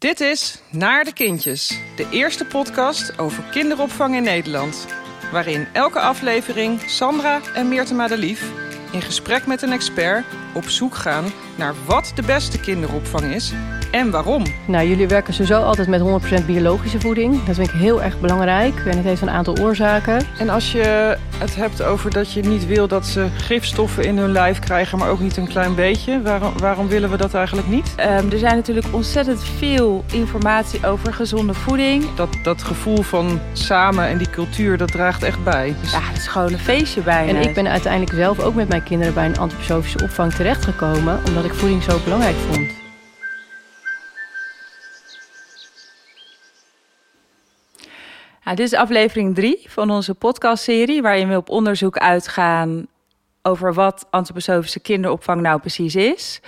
Dit is Naar de Kindjes, de eerste podcast over kinderopvang in Nederland. Waarin elke aflevering Sandra en Meerte Madelief in gesprek met een expert op zoek gaan naar wat de beste kinderopvang is en waarom. Nou, jullie werken sowieso altijd met 100% biologische voeding. Dat vind ik heel erg belangrijk. En het heeft een aantal oorzaken. En als je het hebt over dat je niet wil dat ze gifstoffen in hun lijf krijgen, maar ook niet een klein beetje, waarom, waarom willen we dat eigenlijk niet? Um, er zijn natuurlijk ontzettend veel informatie over gezonde voeding. Dat, dat gevoel van samen en die cultuur, dat draagt echt bij. Dus... Ja, het is gewoon een feestje bij. En ik ben uiteindelijk zelf ook met mijn kinderen bij een antroposofische opvang terechtgekomen, omdat ik voeding zo belangrijk vond. Nou, dit is aflevering 3 van onze podcastserie, waarin we op onderzoek uitgaan over wat antroposofische kinderopvang nou precies is.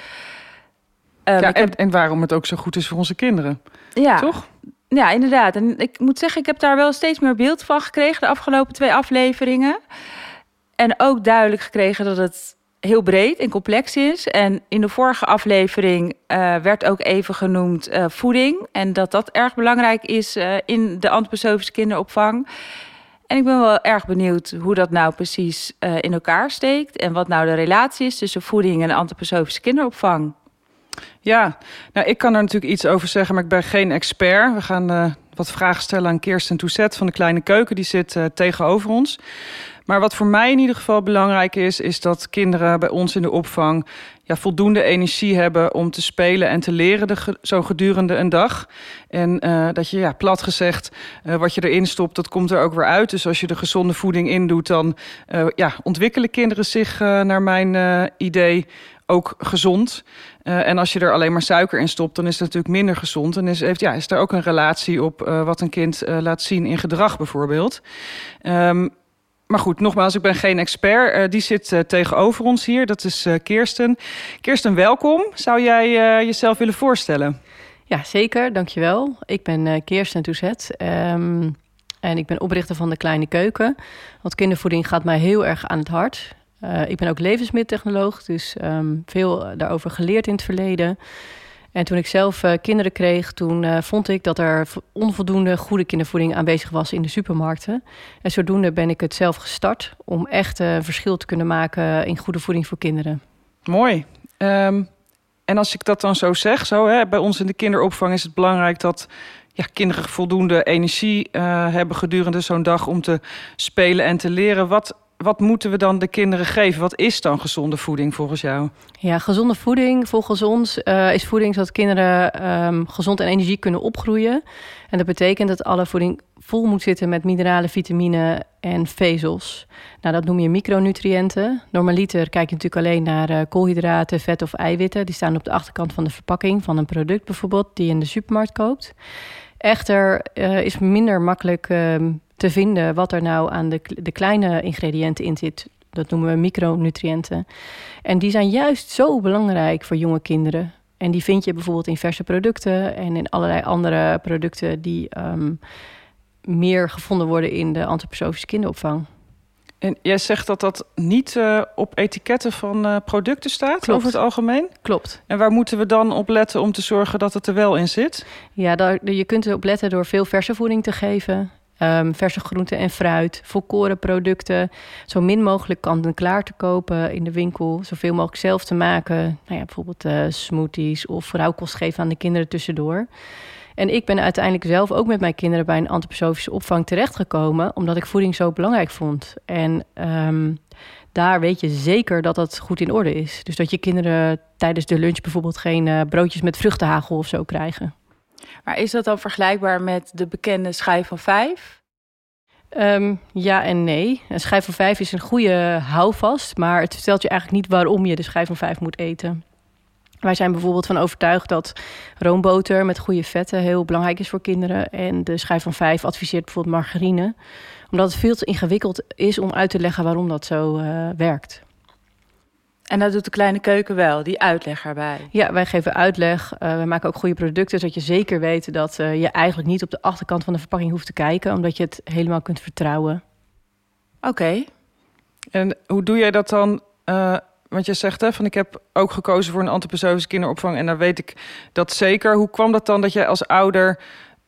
Um, ja, en, en, waarom het ook zo goed is voor onze kinderen. Ja, toch? Ja, inderdaad. En ik moet zeggen, ik heb daar wel steeds meer beeld van gekregen de afgelopen twee afleveringen. En ook duidelijk gekregen dat het heel breed en complex is. En in de vorige aflevering uh, werd ook even genoemd uh, voeding. En dat dat erg belangrijk is uh, in de antroposofische kinderopvang. En ik ben wel erg benieuwd hoe dat nou precies in elkaar steekt. En wat nou de relatie is tussen voeding en antroposofische kinderopvang. Ja, nou ik kan er natuurlijk iets over zeggen, maar ik ben geen expert. We gaan wat vragen stellen aan Kirsten Touzet van de Kleine Keuken. Die zit tegenover ons. Maar wat voor mij in ieder geval belangrijk is, is dat kinderen bij ons in de opvang ja, voldoende energie hebben om te spelen en te leren de, zo gedurende een dag. En uh, dat je, ja, plat gezegd, uh, wat je erin stopt, dat komt er ook weer uit. Dus als je de gezonde voeding in doet, dan uh, ja, ontwikkelen kinderen zich naar mijn idee ook gezond. En als je er alleen maar suiker in stopt, dan is het natuurlijk minder gezond. En is, heeft, ja, is er ook een relatie op wat een kind laat zien in gedrag bijvoorbeeld. Um, maar goed, nogmaals, ik ben geen expert. Uh, die zit uh, tegenover ons hier. Dat is uh, Kirsten. Kirsten, welkom. Zou jij jezelf willen voorstellen? Ja, zeker. Dankjewel. Ik ben Kirsten Toezet. Um, en ik ben oprichter van de Kleine Keuken. Want kindervoeding gaat mij heel erg aan het hart. ik ben ook levensmiddeltechnoloog, dus um, veel daarover geleerd in het verleden. En toen ik zelf uh, kinderen kreeg, toen uh, vond ik dat er onvoldoende goede kindervoeding aanwezig was in de supermarkten. En zodoende ben ik het zelf gestart om echt uh, verschil te kunnen maken in goede voeding voor kinderen. Mooi. Um, en als ik dat dan zo zeg, zo, hè, bij ons in de kinderopvang is het belangrijk dat ja, kinderen voldoende energie hebben gedurende zo'n dag om te spelen en te leren. Wat wat moeten we dan de kinderen geven? Wat is dan gezonde voeding volgens jou? Ja, gezonde voeding volgens ons uh, is voeding zodat kinderen um, gezond en energie kunnen opgroeien. En dat betekent dat alle voeding vol moet zitten met mineralen, vitamine en vezels. Nou, dat noem je micronutriënten. Normaliter kijk je natuurlijk alleen naar uh, koolhydraten, vet of eiwitten. Die staan op de achterkant van de verpakking van een product bijvoorbeeld die je in de supermarkt koopt. Echter uh, is minder makkelijk uh, te vinden wat er nou aan de, de kleine ingrediënten in zit. Dat noemen we micronutriënten. En die zijn juist zo belangrijk voor jonge kinderen. En die vind je bijvoorbeeld in verse producten en in allerlei andere producten die um, meer gevonden worden in de antroposofische kinderopvang. En jij zegt dat dat niet uh, op etiketten van uh, producten staat Klopt. over het algemeen? Klopt. En waar moeten we dan op letten om te zorgen dat het er wel in zit? Ja, daar, je kunt erop letten door veel verse voeding te geven. Um, verse groenten en fruit, volkoren producten. Zo min mogelijk kant-en-klaar te kopen in de winkel. Zoveel mogelijk zelf te maken. Nou ja, bijvoorbeeld uh, smoothies of rauwkost geven aan de kinderen tussendoor. En ik ben uiteindelijk zelf ook met mijn kinderen bij een antroposofische opvang terechtgekomen, omdat ik voeding zo belangrijk vond. En um, daar weet je zeker dat dat goed in orde is. Dus dat je kinderen tijdens de lunch bijvoorbeeld geen uh, broodjes met vruchtenhagel of zo krijgen. Maar is dat dan vergelijkbaar met de bekende schijf van vijf? Um, ja en nee. Een schijf van vijf is een goede houvast, maar het vertelt je eigenlijk niet waarom je de schijf van vijf moet eten. Wij zijn bijvoorbeeld van overtuigd dat roomboter met goede vetten heel belangrijk is voor kinderen. En de schijf van vijf adviseert bijvoorbeeld margarine, omdat het veel te ingewikkeld is om uit te leggen waarom dat zo uh, werkt. En dat doet de kleine keuken wel, die uitleg erbij. Ja, wij geven uitleg. Uh, we maken ook goede producten, zodat je zeker weet dat uh, je eigenlijk niet op de achterkant van de verpakking hoeft te kijken, omdat je het helemaal kunt vertrouwen. Oké. Okay. En hoe doe jij dat dan uh, want je zegt hè, van ik heb ook gekozen voor een antroposofische kinderopvang en daar weet ik dat zeker. Hoe kwam dat dan dat jij als ouder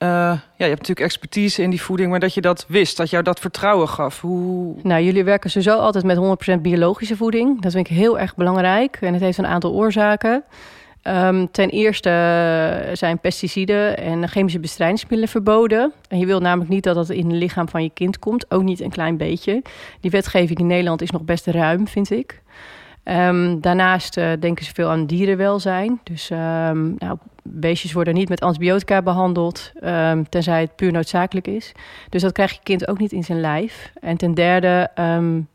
uh, ja, je hebt natuurlijk expertise in die voeding, maar dat je dat wist, dat jou dat vertrouwen gaf. Hoe... Nou, jullie werken sowieso altijd met 100% biologische voeding. Dat vind ik heel erg belangrijk en het heeft een aantal oorzaken. Um, ten eerste zijn pesticiden en chemische bestrijdingsmiddelen verboden. En je wilt namelijk niet dat dat in het lichaam van je kind komt, ook niet een klein beetje. Die wetgeving in Nederland is nog best ruim, vind ik. Um, daarnaast uh, denken ze veel aan dierenwelzijn. Dus um, nou, beestjes worden niet met antibiotica behandeld, um, tenzij het puur noodzakelijk is. Dus dat krijgt je kind ook niet in zijn lijf. En ten derde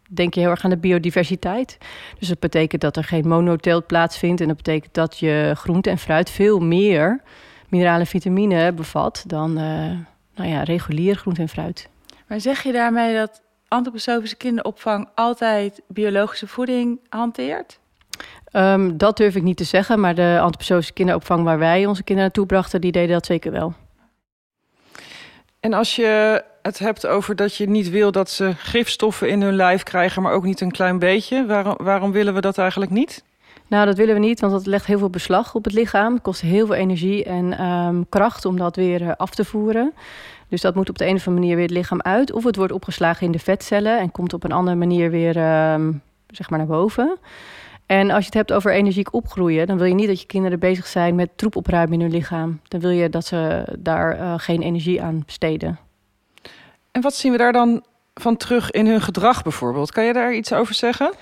denk je heel erg aan de biodiversiteit. Dus dat betekent dat er geen monoteelt plaatsvindt. En dat betekent dat je groente en fruit veel meer mineralen en vitamine bevat dan uh, nou ja, regulier groente en fruit. Maar zeg je daarmee dat antroposofische kinderopvang altijd biologische voeding hanteert? Um, dat durf ik niet te zeggen, maar de antroposofische kinderopvang waar wij onze kinderen naartoe brachten, die deden dat zeker wel. En als je het hebt over dat je niet wil dat ze gifstoffen in hun lijf krijgen, maar ook niet een klein beetje, waarom, waarom willen we dat eigenlijk niet? Nou, dat willen we niet, want dat legt heel veel beslag op het lichaam. Het kost heel veel energie en um, kracht om dat weer uh, af te voeren. Dus dat moet op de een of andere manier weer het lichaam uit. Of het wordt opgeslagen in de vetcellen en komt op een andere manier weer um, zeg maar naar boven. En als je het hebt over energiek opgroeien, dan wil je niet dat je kinderen bezig zijn met troep opruimen in hun lichaam. Dan wil je dat ze daar uh, geen energie aan besteden. En wat zien we daar dan van terug in hun gedrag bijvoorbeeld? Kan je daar iets over zeggen?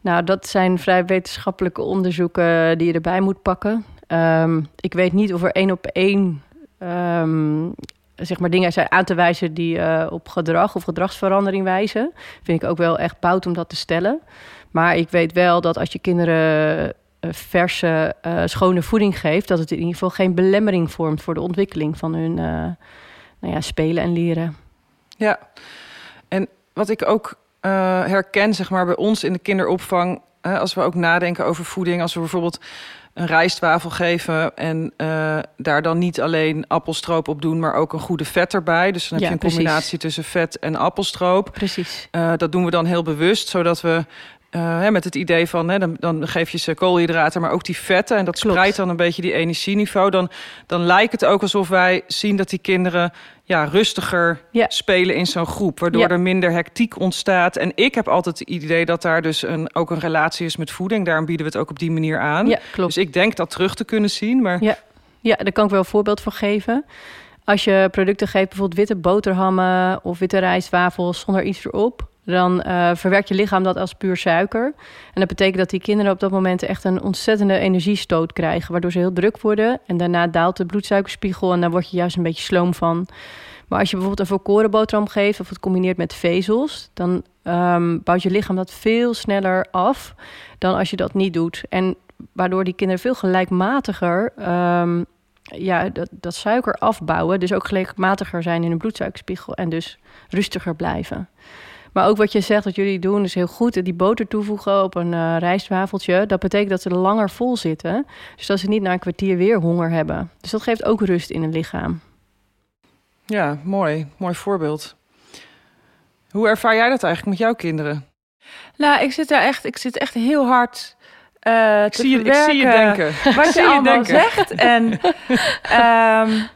Nou, dat zijn vrij wetenschappelijke onderzoeken die je erbij moet pakken. Um, ik weet niet of er één op één um, zeg maar dingen zijn aan te wijzen die uh, op gedrag of gedragsverandering wijzen. Vind ik ook wel echt bout om dat te stellen. Maar ik weet wel dat als je kinderen uh, verse, uh, schone voeding geeft, dat het in ieder geval geen belemmering vormt voor de ontwikkeling van hun nou ja, spelen en leren. Ja, en wat ik ook herken, zeg maar, bij ons in de kinderopvang, als we ook nadenken over voeding, als we bijvoorbeeld een rijstwafel geven en daar dan niet alleen appelstroop op doen, maar ook een goede vet erbij. Dus dan heb ja, je een precies. combinatie tussen vet en appelstroop. Precies. Dat doen we dan heel bewust, zodat we uh, hè, met het idee van, hè, dan, dan geef je ze koolhydraten, maar ook die vetten. En dat Klopt. spreidt dan een beetje die energieniveau. Dan, dan lijkt het ook alsof wij zien dat die kinderen ja, rustiger spelen in zo'n groep. Waardoor er minder hectiek ontstaat. En ik heb altijd het idee dat daar dus een, ook een relatie is met voeding. Daarom bieden we het ook op die manier aan. Klopt. Dus ik denk dat terug te kunnen zien. Maar... Ja. ja, daar kan ik wel een voorbeeld van geven. Als je producten geeft, bijvoorbeeld witte boterhammen of witte rijstwafels zonder iets erop, dan uh, verwerkt je lichaam dat als puur suiker. En dat betekent dat die kinderen op dat moment echt een ontzettende energiestoot krijgen, waardoor ze heel druk worden. En daarna daalt de bloedsuikerspiegel en daar word je juist een beetje sloom van. Maar als je bijvoorbeeld een volkoren boterham geeft of het combineert met vezels, dan um, bouwt je lichaam dat veel sneller af dan als je dat niet doet. En waardoor die kinderen veel gelijkmatiger um, ja, dat, dat suiker afbouwen, dus ook gelijkmatiger zijn in hun bloedsuikerspiegel en dus rustiger blijven. Maar ook wat je zegt, wat jullie doen, is heel goed. Die boter toevoegen op een uh, rijstwafeltje. Dat betekent dat ze langer vol zitten. Dus dat ze niet na een kwartier weer honger hebben. Dus dat geeft ook rust in het lichaam. Ja, mooi. Mooi voorbeeld. Hoe ervaar jij dat eigenlijk met jouw kinderen? Nou, ik zit daar echt, ik zit echt heel hard uh, ik, zie je, ik zie je denken. Wat je, je allemaal denken. zegt. En um,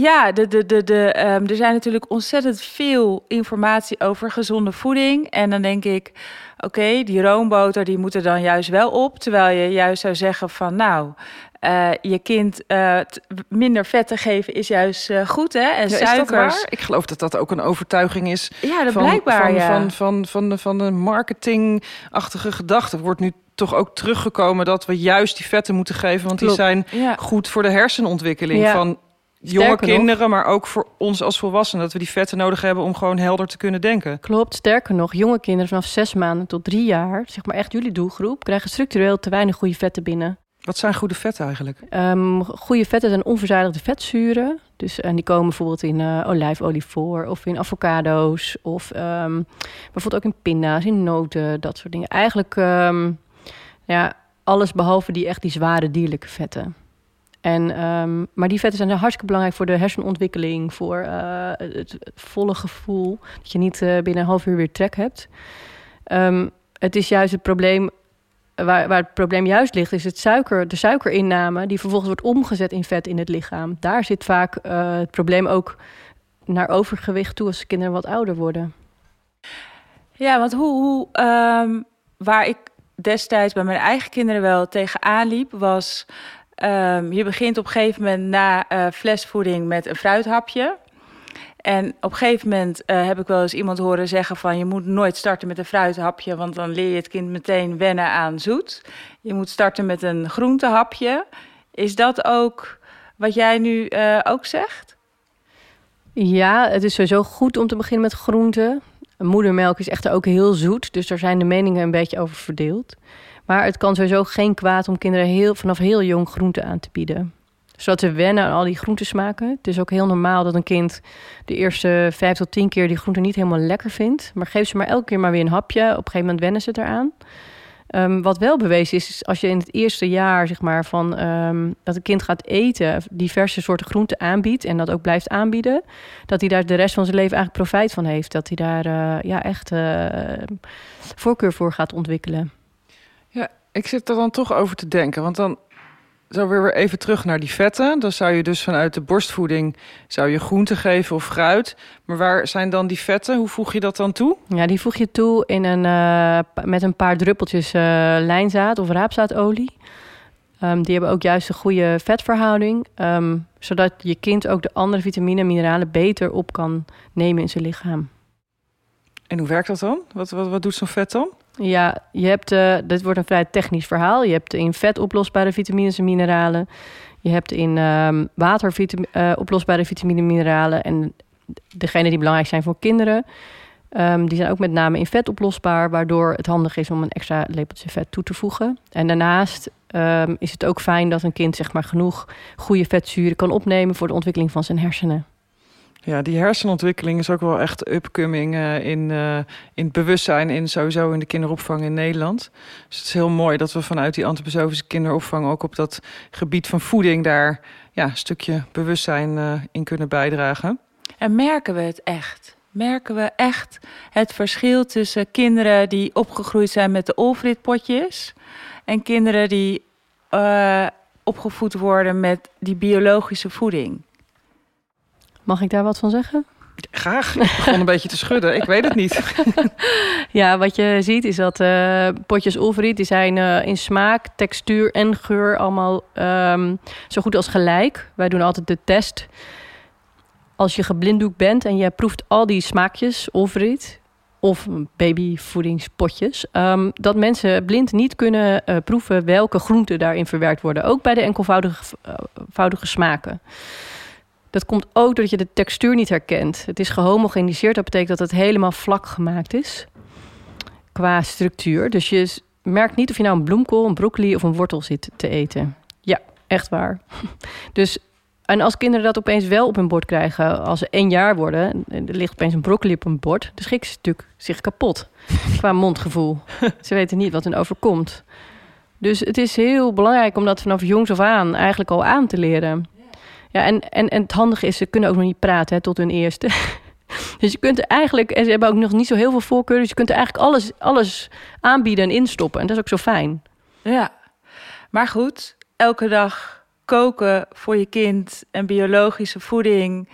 ja, de, de, de, de, um, er zijn natuurlijk ontzettend veel informatie over gezonde voeding. En dan denk ik, oké, okay, die roomboter die moet er dan juist wel op. Terwijl je juist zou zeggen van nou, uh, je kind uh, minder vetten geven is juist uh, goed, hè? En ja, suikers. Ik geloof dat dat ook een overtuiging is. Ja, dat van, blijkbaar. Van, ja. van, van, van, de, van de marketingachtige gedachte. Er wordt nu toch ook teruggekomen dat we juist die vetten moeten geven, want Klopt. die zijn Ja. goed voor de hersenontwikkeling Ja. Jonge nog- kinderen, maar ook voor ons als volwassenen. Dat we die vetten nodig hebben om gewoon helder te kunnen denken. Klopt, sterker nog, jonge kinderen vanaf zes maanden tot drie jaar, zeg maar echt jullie doelgroep, krijgen structureel te weinig goede vetten binnen. Wat zijn goede vetten eigenlijk? Um, goede vetten zijn onverzadigde vetzuren. Dus, en die komen bijvoorbeeld in uh, olijfolie voor, of in avocado's, of um, bijvoorbeeld ook in pinda's, in noten, dat soort dingen. Eigenlijk um, ja, alles behalve die echt die zware dierlijke vetten. En, um, maar die vetten zijn hartstikke belangrijk voor de hersenontwikkeling, voor uh, het, volle gevoel dat je niet uh, binnen een half uur weer trek hebt. Um, het is juist het probleem waar, waar het probleem juist ligt, is het suiker, de suikerinname, die vervolgens wordt omgezet in vet in het lichaam. Daar zit vaak het probleem ook naar overgewicht toe als kinderen wat ouder worden. Ja, want hoe, hoe um, waar ik destijds bij mijn eigen kinderen wel tegenaan liep, was um, je begint op een gegeven moment na uh, flesvoeding met een fruithapje. En op een gegeven moment uh, heb ik wel eens iemand horen zeggen van je moet nooit starten met een fruithapje, want dan leer je het kind meteen wennen aan zoet. Je moet starten met een groentehapje. Is dat ook wat jij nu uh, ook zegt? Ja, het is sowieso goed om te beginnen met groenten. Moedermelk is echt ook heel zoet, dus daar zijn de meningen een beetje over verdeeld. Maar het kan sowieso geen kwaad om kinderen heel, vanaf heel jong groenten aan te bieden zodat ze wennen aan al die groentesmaken. Het is ook heel normaal dat een kind de eerste vijf tot tien keer die groente niet helemaal lekker vindt. Maar geef ze maar elke keer maar weer een hapje. Op een gegeven moment wennen ze eraan. Um, wat wel bewezen is, is als je in het eerste jaar zeg maar, van um, dat een kind gaat eten, diverse soorten groenten aanbiedt en dat ook blijft aanbieden, dat hij daar de rest van zijn leven eigenlijk profijt van heeft. Dat hij daar uh, ja, echt uh, voorkeur voor gaat ontwikkelen. Ik zit er dan toch over te denken. Want dan zo weer even terug naar die vetten. Dan zou je dus vanuit de borstvoeding zou je groente geven of fruit. Maar waar zijn dan die vetten? Hoe voeg je dat dan toe? Ja, die voeg je toe in een, uh, met een paar druppeltjes uh, lijnzaad of raapzaadolie. Um, die hebben ook juist een goede vetverhouding. Um, zodat je kind ook de andere vitamine en mineralen beter op kan nemen in zijn lichaam. En hoe werkt dat dan? Wat, wat, wat doet zo'n vet dan? Ja, je hebt, uh, dit wordt een vrij technisch verhaal. Je hebt in vet oplosbare vitamines en mineralen. Je hebt in um, water uh, oplosbare vitamine en mineralen. En degene die belangrijk zijn voor kinderen, um, die zijn ook met name in vet oplosbaar, waardoor het handig is om een extra lepeltje vet toe te voegen. En daarnaast um, is het ook fijn dat een kind zeg maar, genoeg goede vetzuren kan opnemen voor de ontwikkeling van zijn hersenen. Ja, die hersenontwikkeling is ook wel echt upcoming uh, in, uh, in het bewustzijn in sowieso in de kinderopvang in Nederland. Dus het is heel mooi dat we vanuit die antroposofische kinderopvang ook op dat gebied van voeding daar ja, een stukje bewustzijn uh, in kunnen bijdragen. En merken we het echt? Merken we echt het verschil tussen kinderen die opgegroeid zijn met de Olfrit-potjes en kinderen die opgevoed worden met die biologische voeding? Mag ik daar wat van zeggen? Graag. Ik begon een beetje te schudden. Ik weet het niet. ja, wat je ziet is dat uh, potjes Olveriet... die zijn uh, in smaak, textuur en geur allemaal um, zo goed als gelijk. Wij doen altijd de test. Als je geblinddoekt bent en je proeft al die smaakjes Olveriet... of babyvoedingspotjes... Um, dat mensen blind niet kunnen uh, proeven welke groenten daarin verwerkt worden. Ook bij de enkelvoudige smaken. Dat komt ook doordat je de textuur niet herkent. Het is gehomogeniseerd. Dat betekent dat het helemaal vlak gemaakt is. Qua structuur. Dus je merkt niet of je nou een bloemkool, een broccoli of een wortel zit te eten. Ja, echt waar. Dus, en als kinderen dat opeens wel op hun bord krijgen, als ze één jaar worden, er ligt opeens een broccoli op hun bord, dan schrikken ze natuurlijk zich kapot. qua mondgevoel. ze weten niet wat hen overkomt. Dus het is heel belangrijk om dat vanaf jongs af aan eigenlijk al aan te leren. Ja, en, en, en het handige is, ze kunnen ook nog niet praten hè, tot hun eerste. dus je kunt eigenlijk, en ze hebben ook nog niet zo heel veel voorkeur, dus je kunt eigenlijk alles, alles aanbieden en instoppen. En dat is ook zo fijn. Ja, maar goed, elke dag koken voor je kind en biologische voeding,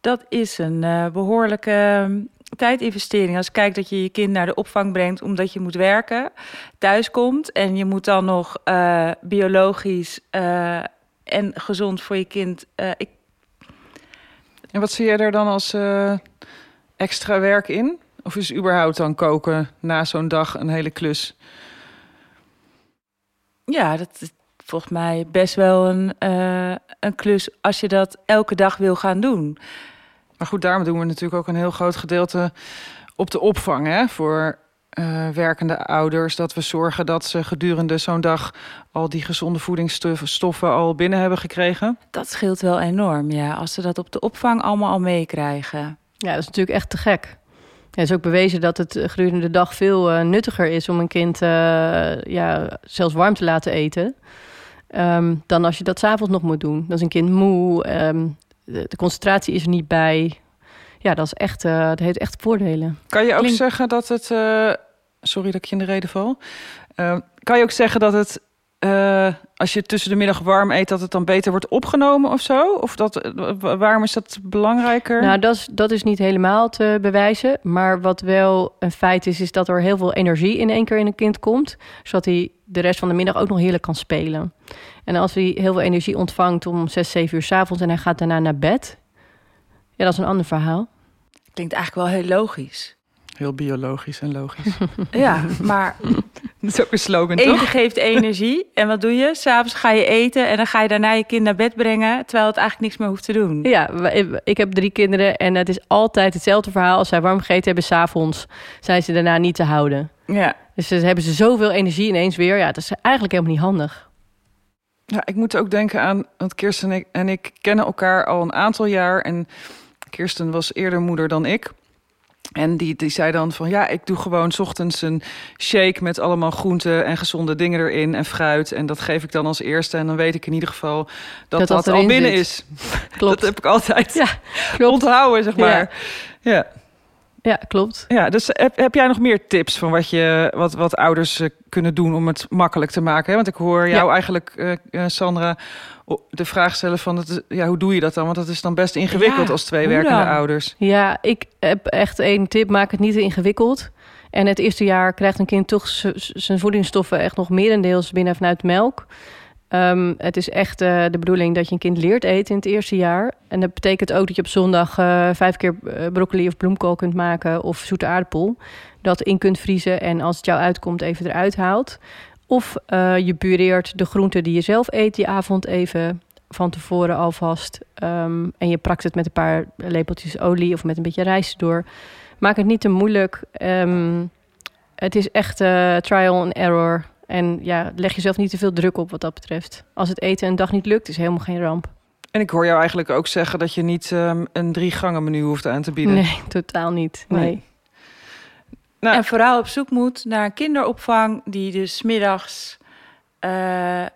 dat is een uh, behoorlijke ehm, tijdinvestering. Als je kijkt dat je je kind naar de opvang brengt omdat je moet werken, thuis komt en je moet dan nog uh, biologisch uh, en gezond voor je kind. Uh, ik... En wat zie je er dan als uh, extra werk in? Of is überhaupt dan koken na zo'n dag een hele klus? Ja, dat is volgens mij best wel een, uh, een klus als je dat elke dag wil gaan doen. Maar goed, daarom doen we natuurlijk ook een heel groot gedeelte op de opvang hè, voor uh, werkende ouders. Dat we zorgen dat ze gedurende zo'n dag al die gezonde voedingsstoffen al binnen hebben gekregen. Dat scheelt wel enorm, ja. Als ze dat op de opvang allemaal al meekrijgen. Ja, dat is natuurlijk echt te gek. Het is ook bewezen dat het gedurende de dag veel uh, nuttiger is om een kind uh, ja, zelfs warm te laten eten. Um, dan als je dat s'avonds nog moet doen. Dan is een kind moe, um, de, de, concentratie is er niet bij ja, dat, is echt, uh, dat heeft echt voordelen. Kan je ook zeggen dat het uh, sorry dat ik je in de reden val. Uh, kan je ook zeggen dat het, uh, als je tussen de middag warm eet, dat het dan beter wordt opgenomen of zo? Of dat, waarom is dat belangrijker? Nou, dat is, dat is niet helemaal te bewijzen. Maar wat wel een feit is, is dat er heel veel energie in één keer in een kind komt. Zodat hij de rest van de middag ook nog heerlijk kan spelen. En als hij heel veel energie ontvangt om 6, 7 uur s avonds en hij gaat daarna naar bed. Ja, dat is een ander verhaal. Klinkt eigenlijk wel heel logisch. Heel biologisch en logisch. ja, maar... Dat is ook een slogan, eten toch? geeft energie. En wat doe je? S'avonds ga je eten en dan ga je daarna je kind naar bed brengen... terwijl het eigenlijk niks meer hoeft te doen. Ja, ik heb drie kinderen en het is altijd hetzelfde verhaal. Als zij warm gegeten hebben s'avonds, zijn ze daarna niet te houden. Ja. Dus dan hebben ze zoveel energie ineens weer. Ja, dat is eigenlijk helemaal niet handig. Ja, ik moet ook denken aan... want Kirsten en ik, en ik kennen elkaar al een aantal jaar... en Kirsten was eerder moeder dan ik... En die, die zei dan van ja, ik doe gewoon s ochtends een shake met allemaal groenten en gezonde dingen erin en fruit. En dat geef ik dan als eerste. En dan weet ik in ieder geval dat dat, dat al binnen is. Klopt. Dat heb ik altijd ja, klopt. onthouden, zeg maar. Ja. ja. Ja, klopt. Ja, dus heb, heb jij nog meer tips van wat, je, wat, wat ouders uh, kunnen doen om het makkelijk te maken? Hè? Want ik hoor jou ja. eigenlijk, uh, Sandra, de vraag stellen van het, ja, hoe doe je dat dan? Want dat is dan best ingewikkeld ja, als twee werkende dan? ouders. Ja, ik heb echt één tip: maak het niet te ingewikkeld. En het eerste jaar krijgt een kind toch zijn voedingsstoffen echt nog merendeels binnen vanuit melk. Um, het is echt uh, de bedoeling dat je een kind leert eten in het eerste jaar. En dat betekent ook dat je op zondag uh, vijf keer uh, broccoli of bloemkool kunt maken of zoete aardappel. Dat in kunt vriezen en als het jou uitkomt even eruit haalt. Of je pureert de groenten die je zelf eet die avond even van tevoren alvast. Um, en je prakt het met een paar lepeltjes olie of met een beetje rijst door. Maak het niet te moeilijk. Um, het is echt trial and error. En ja, leg jezelf niet te veel druk op wat dat betreft. Als het eten een dag niet lukt, is helemaal geen ramp. En ik hoor jou eigenlijk ook zeggen dat je niet um, een drie gangen menu hoeft aan te bieden. Nee, totaal niet. Nee. nee. Nou, en vooral op zoek moet naar een kinderopvang die dus middags uh,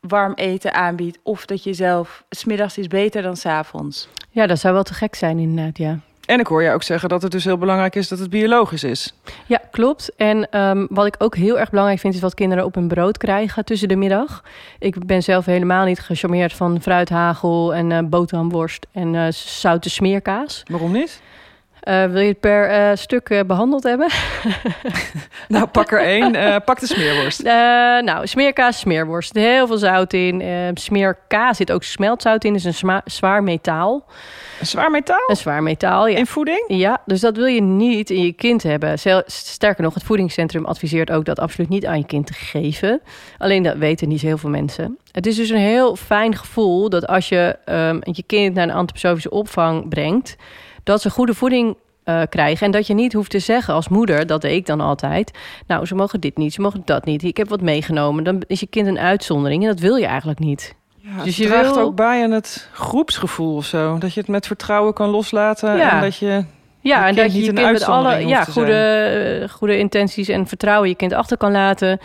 warm eten aanbiedt. Of dat je zelf, smiddags is beter dan s'avonds. Ja, dat zou wel te gek zijn inderdaad, ja. En ik hoor je ook zeggen dat het dus heel belangrijk is dat het biologisch is. Ja, klopt. En um, wat ik ook heel erg belangrijk vind, is wat kinderen op hun brood krijgen tussen de middag. Ik ben zelf helemaal niet gecharmeerd van fruithagel en uh, boterhamworst en uh, zoute smeerkaas. Waarom niet? Uh, wil je het per uh, stuk uh, behandeld hebben? nou, pak er één. pak de smeerworst. nou, smeerkaas, smeerworst. Heel veel zout in. smeerkaas zit ook smeltzout in. Dat is een zwaar metaal. Een zwaar metaal? Een zwaar metaal, ja. In voeding? Ja, dus dat wil je niet in je kind hebben. Sterker nog, het voedingscentrum adviseert ook dat absoluut niet aan je kind te geven. Alleen dat weten niet heel veel mensen. Het is dus een heel fijn gevoel dat als je um, je kind naar een antroposofische opvang brengt dat ze goede voeding uh, krijgen. En dat je niet hoeft te zeggen als moeder, dat deed ik dan altijd. Nou, ze mogen dit niet, ze mogen dat niet. Ik heb wat meegenomen. Dan is je kind een uitzondering en dat wil je eigenlijk niet. Ja, dus je draagt wil... ook bij aan het groepsgevoel of zo. Dat je het met vertrouwen kan loslaten. Ja. En dat je. Ja, en dat je je kind met alle ja, goede, uh, goede intenties en vertrouwen je kind achter kan laten.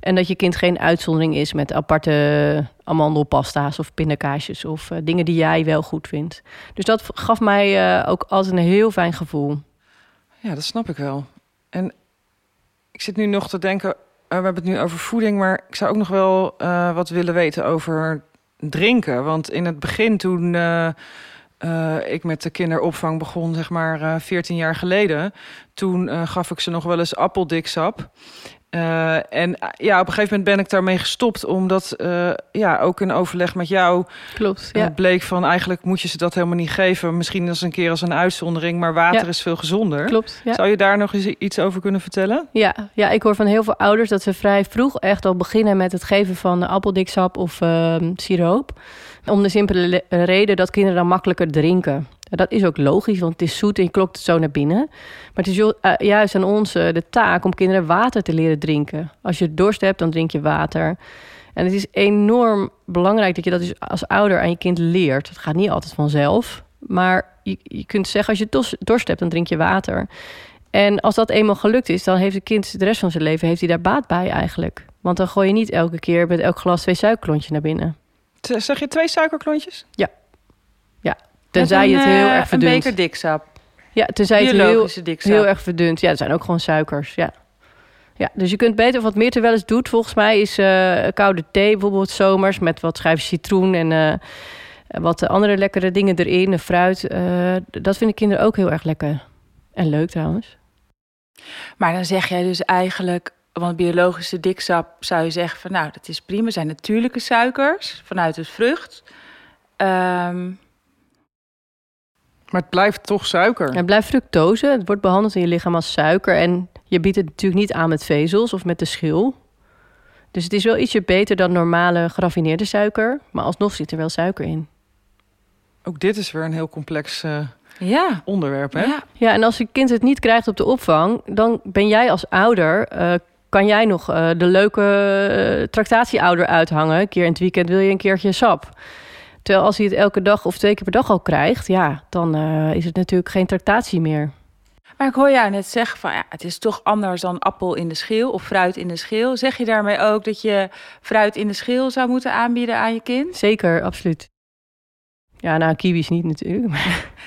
En dat je kind geen uitzondering is met aparte amandelpasta's of pindakaasjes of uh, dingen die jij wel goed vindt. Dus dat gaf mij uh, ook altijd een heel fijn gevoel. Ja, dat snap ik wel. En ik zit nu nog te denken, uh, we hebben het nu over voeding, maar ik zou ook nog wel wat willen weten over drinken. Want in het begin toen uh, ik met de kinderopvang begon, zeg maar uh, 14 jaar geleden. Toen uh, gaf ik ze nog wel eens appeldiksap. En ja, op een gegeven moment ben ik daarmee gestopt, omdat ja, ook in overleg met jou Klopt, ja. bleek van eigenlijk moet je ze dat helemaal niet geven. Misschien als een keer als een uitzondering, maar water Ja. is veel gezonder. Klopt, ja. Zou je daar nog eens iets over kunnen vertellen? Ja, ja, ik hoor van heel veel ouders dat ze vrij vroeg echt al beginnen met het geven van appeldiksap of uh, siroop. Om de simpele le- reden dat kinderen dan makkelijker drinken. Dat is ook logisch, want het is zoet en je klokt het zo naar binnen. Maar het is uh, juist aan ons uh, de taak om kinderen water te leren drinken. Als je dorst hebt, dan drink je water. En het is enorm belangrijk dat je dat dus als ouder aan je kind leert. Het gaat niet altijd vanzelf. Maar je, kunt zeggen, als je dorst hebt, dan drink je water. En als dat eenmaal gelukt is, dan heeft het kind de rest van zijn leven heeft hij daar baat bij eigenlijk. Want dan gooi je niet elke keer met elk glas twee suikerklontjes naar binnen. Z- Zeg je twee suikerklontjes? Tenzij je het heel eh, erg Een verdunt. beker diksap. Ja, tenzij je het heel, diksap. heel erg verdunt. Ja, dat zijn ook gewoon suikers. Ja, Ja, dus je kunt beter wat meer te wel eens doet. Volgens mij is uh, koude thee bijvoorbeeld zomers met wat schijfjes citroen en uh, wat andere lekkere dingen erin, fruit. Uh, dat vinden kinderen ook heel erg lekker en leuk trouwens. Maar dan zeg jij dus eigenlijk, want biologische diksap zou je zeggen van nou, dat is prima, zijn natuurlijke suikers vanuit de vrucht. Um, maar het blijft toch suiker. Het blijft fructose. Het wordt behandeld in je lichaam als suiker. En je biedt het natuurlijk niet aan met vezels of met de schil. Dus het is wel ietsje beter dan normale geraffineerde suiker. Maar alsnog zit er wel suiker in. Ook dit is weer een heel complex uh, ja. onderwerp, hè? Ja. ja, en als je kind het niet krijgt op de opvang... dan ben jij als ouder... Uh, kan jij nog uh, de leuke tractatieouder uithangen? Een keer in het weekend wil je een keertje sap. Terwijl als hij het elke dag of twee keer per dag al krijgt, ja, dan uh, is het natuurlijk geen tractatie meer. Maar ik hoor jou net zeggen van ja, het is toch anders dan appel in de schil of fruit in de schil. Zeg je daarmee ook dat je fruit in de schil zou moeten aanbieden aan je kind? Zeker, absoluut. Ja, nou, kiwis niet natuurlijk.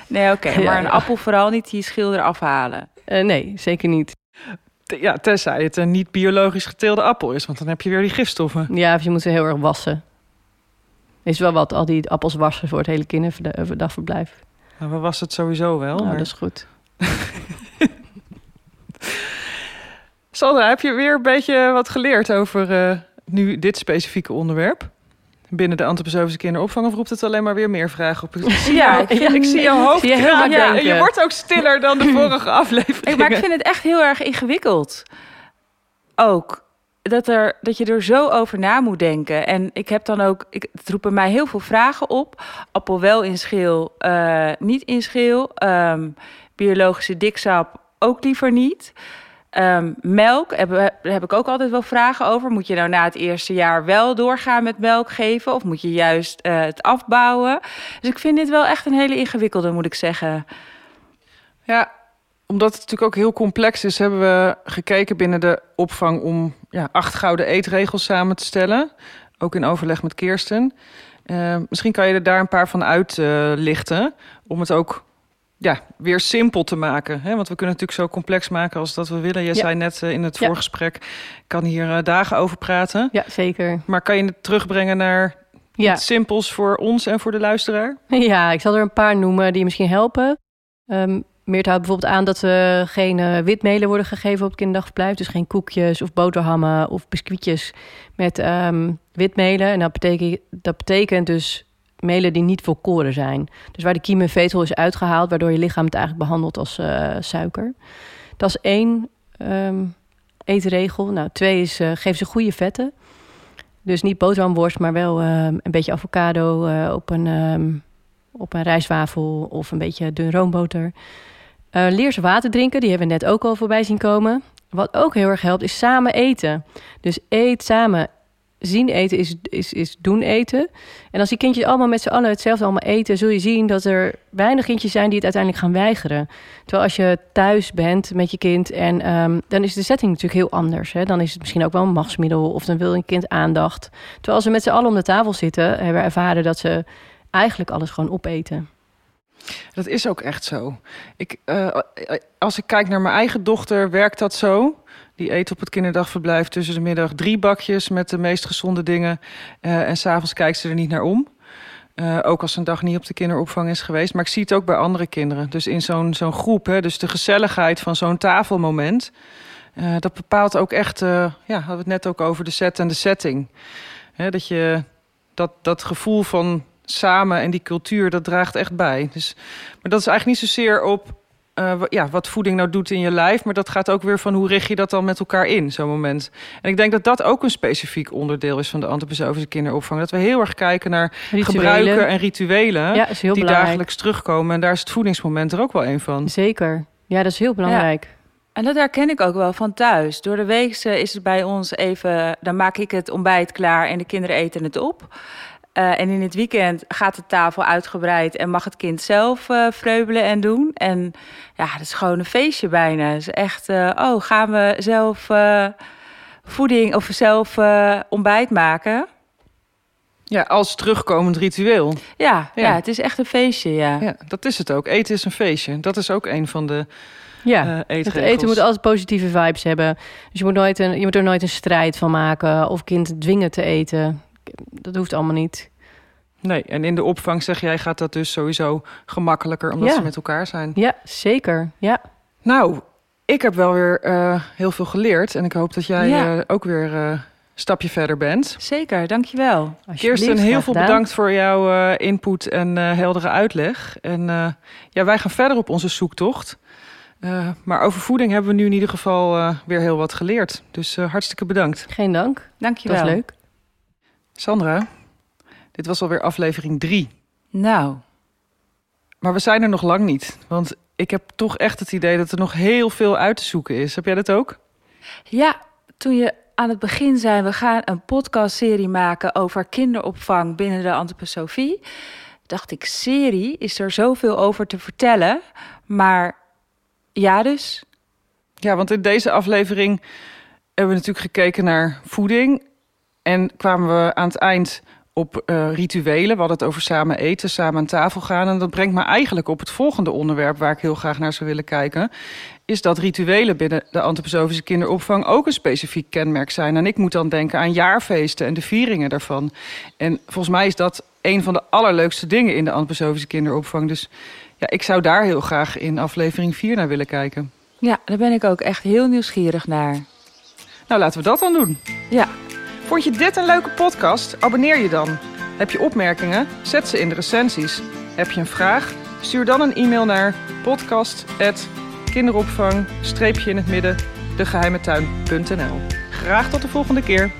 Nee, oké, okay, maar een appel vooral niet die schil eraf halen. Uh, nee, zeker niet. Ja, tenzij het een niet biologisch geteelde appel is, want dan heb je weer die gifstoffen. Ja, of je moet ze heel erg wassen. Is wel wat, al die appels wassen voor het hele kinderdagverblijf. Nou, we was het sowieso wel. Nou, dat is goed. Sandra, heb je weer een beetje wat geleerd over uh, nu dit specifieke onderwerp? Binnen de antroposofische kinderopvang of roept het alleen maar weer meer vragen op? ja, ik, ik zie jouw hoofd. Je, ja, je wordt ook stiller dan de vorige aflevering. Maar ik vind het echt heel erg ingewikkeld. Ook dat, er, dat je er zo over na moet denken. En ik heb dan ook, ik, het roepen mij heel veel vragen op. Appel wel in schil, uh, niet in schil. Um, biologische diksap ook liever niet. Um, melk heb, daar heb ik ook altijd wel vragen over. Moet je nou na het eerste jaar wel doorgaan met melk geven? Of moet je juist uh, het afbouwen? Dus ik vind dit wel echt een hele ingewikkelde, moet ik zeggen. Ja, omdat het natuurlijk ook heel complex is, hebben we gekeken binnen de opvang om ja, acht gouden eetregels samen te stellen. Ook in overleg met Kirsten. Uh, misschien kan je er daar een paar van uitlichten. Uh, om het ook ja, weer simpel te maken. Hè? Want we kunnen natuurlijk zo complex maken als dat we willen. Je ja. zei net uh, in het voorgesprek, ik kan hier uh, dagen over praten. Ja, zeker. Maar kan je het terugbrengen naar ja. iets simpels voor ons en voor de luisteraar? Ja, ik zal er een paar noemen die misschien helpen. Um, Meert houdt bijvoorbeeld aan dat er geen uh, witmelen worden gegeven op het kinderdagverblijf. Dus geen koekjes of boterhammen of biscuitjes met um, witmelen. En dat betekent, dat betekent dus melen die niet volkoren zijn. Dus waar de kiem en vezel is uitgehaald, waardoor je lichaam het eigenlijk behandelt als uh, suiker. Dat is één um, eetregel. Nou, twee is uh, geef ze goede vetten. Dus niet boterhamworst, maar wel um, een beetje avocado uh, op een, um, op een rijstwafel of een beetje dun roomboter. Leer ze water drinken, die hebben we net ook al voorbij zien komen. Wat ook heel erg helpt, is samen eten. Dus eet samen. Zien eten is, is, is doen eten. En als die kindjes allemaal met z'n allen hetzelfde allemaal eten, zul je zien dat er weinig kindjes zijn die het uiteindelijk gaan weigeren. Terwijl als je thuis bent met je kind en um, dan is de setting natuurlijk heel anders. Hè? Dan is het misschien ook wel een machtsmiddel of dan wil een kind aandacht. Terwijl als ze met z'n allen om de tafel zitten, hebben we ervaren dat ze eigenlijk alles gewoon opeten. Dat is ook echt zo. Ik, uh, als ik kijk naar mijn eigen dochter, werkt dat zo. Die eet op het kinderdagverblijf tussen de middag drie bakjes met de meest gezonde dingen. Uh, en s'avonds kijkt ze er niet naar om. Ook als een dag niet op de kinderopvang is geweest. Maar ik zie het ook bij andere kinderen. Dus in zo'n zo'n groep, hè, dus de gezelligheid van zo'n tafelmoment. Dat bepaalt ook echt, uh, ja, hadden we het net ook over de set en de setting. Hè, dat je dat, dat gevoel van samen en die cultuur, dat draagt echt bij. Dus, maar dat is eigenlijk niet zozeer op uh, ja, wat voeding nou doet in je lijf, maar dat gaat ook weer van hoe richt je dat dan met elkaar in, zo'n moment. En ik denk dat dat ook een specifiek onderdeel is van de antroposofische kinderopvang. Dat we heel erg kijken naar rituelen. gebruiken en rituelen ja, die belangrijk. dagelijks terugkomen. En daar is het voedingsmoment er ook wel een van. Zeker. Ja, dat is heel belangrijk. Ja. En dat herken ik ook wel van thuis. Door de week is het bij ons even, dan maak ik het ontbijt klaar en de kinderen eten het op. Uh, en in het weekend gaat de tafel uitgebreid en mag het kind zelf uh, vreubelen en doen. En ja, dat is gewoon een feestje bijna. Het is echt, uh, oh, gaan we zelf voeding of zelf ontbijt maken? Ja, als terugkomend ritueel. Ja, ja, ja. het is echt een feestje, ja. ja. Dat is het ook. Eten is een feestje. Dat is ook een van de Ja, eh, het eten moet altijd positieve vibes hebben. Dus je moet, nooit een, je moet er nooit een strijd van maken of kind dwingen te eten. Dat hoeft allemaal niet. Nee, en in de opvang zeg jij gaat dat dus sowieso gemakkelijker omdat Ja. ze met elkaar zijn. Ja, zeker. Ja. Nou, ik heb wel weer eh, heel veel geleerd en ik hoop dat jij Ja. eh, ook weer eh, een stapje verder bent. Zeker, dankjewel. Kirsten, heel veel gedaan. bedankt voor jouw eh, input en eh, heldere uitleg. En eh, ja, wij gaan verder op onze zoektocht. Eh, maar over voeding hebben we nu in ieder geval eh, weer heel wat geleerd. Dus eh, hartstikke bedankt. Geen dank. Dankjewel. Dat is leuk. Sandra, dit was alweer aflevering drie. Nou, Maar we zijn er nog lang niet. Want ik heb toch echt het idee dat er nog heel veel uit te zoeken is. Heb jij dat ook? ja, toen je aan het begin zei, we gaan een podcastserie maken over kinderopvang binnen de antroposofie, dacht ik, serie, is er zoveel over te vertellen. Maar ja, dus. Ja, want in deze aflevering hebben we natuurlijk gekeken naar voeding. En kwamen we aan het eind op eh, rituelen. We hadden het over samen eten, samen aan tafel gaan. En dat brengt me eigenlijk op het volgende onderwerp waar ik heel graag naar zou willen kijken. Is dat rituelen binnen de antroposofische kinderopvang ook een specifiek kenmerk zijn. En ik moet dan denken aan jaarfeesten en de vieringen daarvan. En volgens mij is dat een van de allerleukste dingen in de antroposofische kinderopvang. Dus ja, ik zou daar heel graag in aflevering 4 naar willen kijken. Ja, daar ben ik ook echt heel nieuwsgierig naar. Nou, laten we dat dan doen. Ja, Vond je dit een leuke podcast? Abonneer je dan. Heb je opmerkingen? Zet ze in de recensies. Heb je een vraag? Stuur dan een e-mail naar podcast.kinderopvang-in het midden degeheimetuin.nl Graag tot de volgende keer.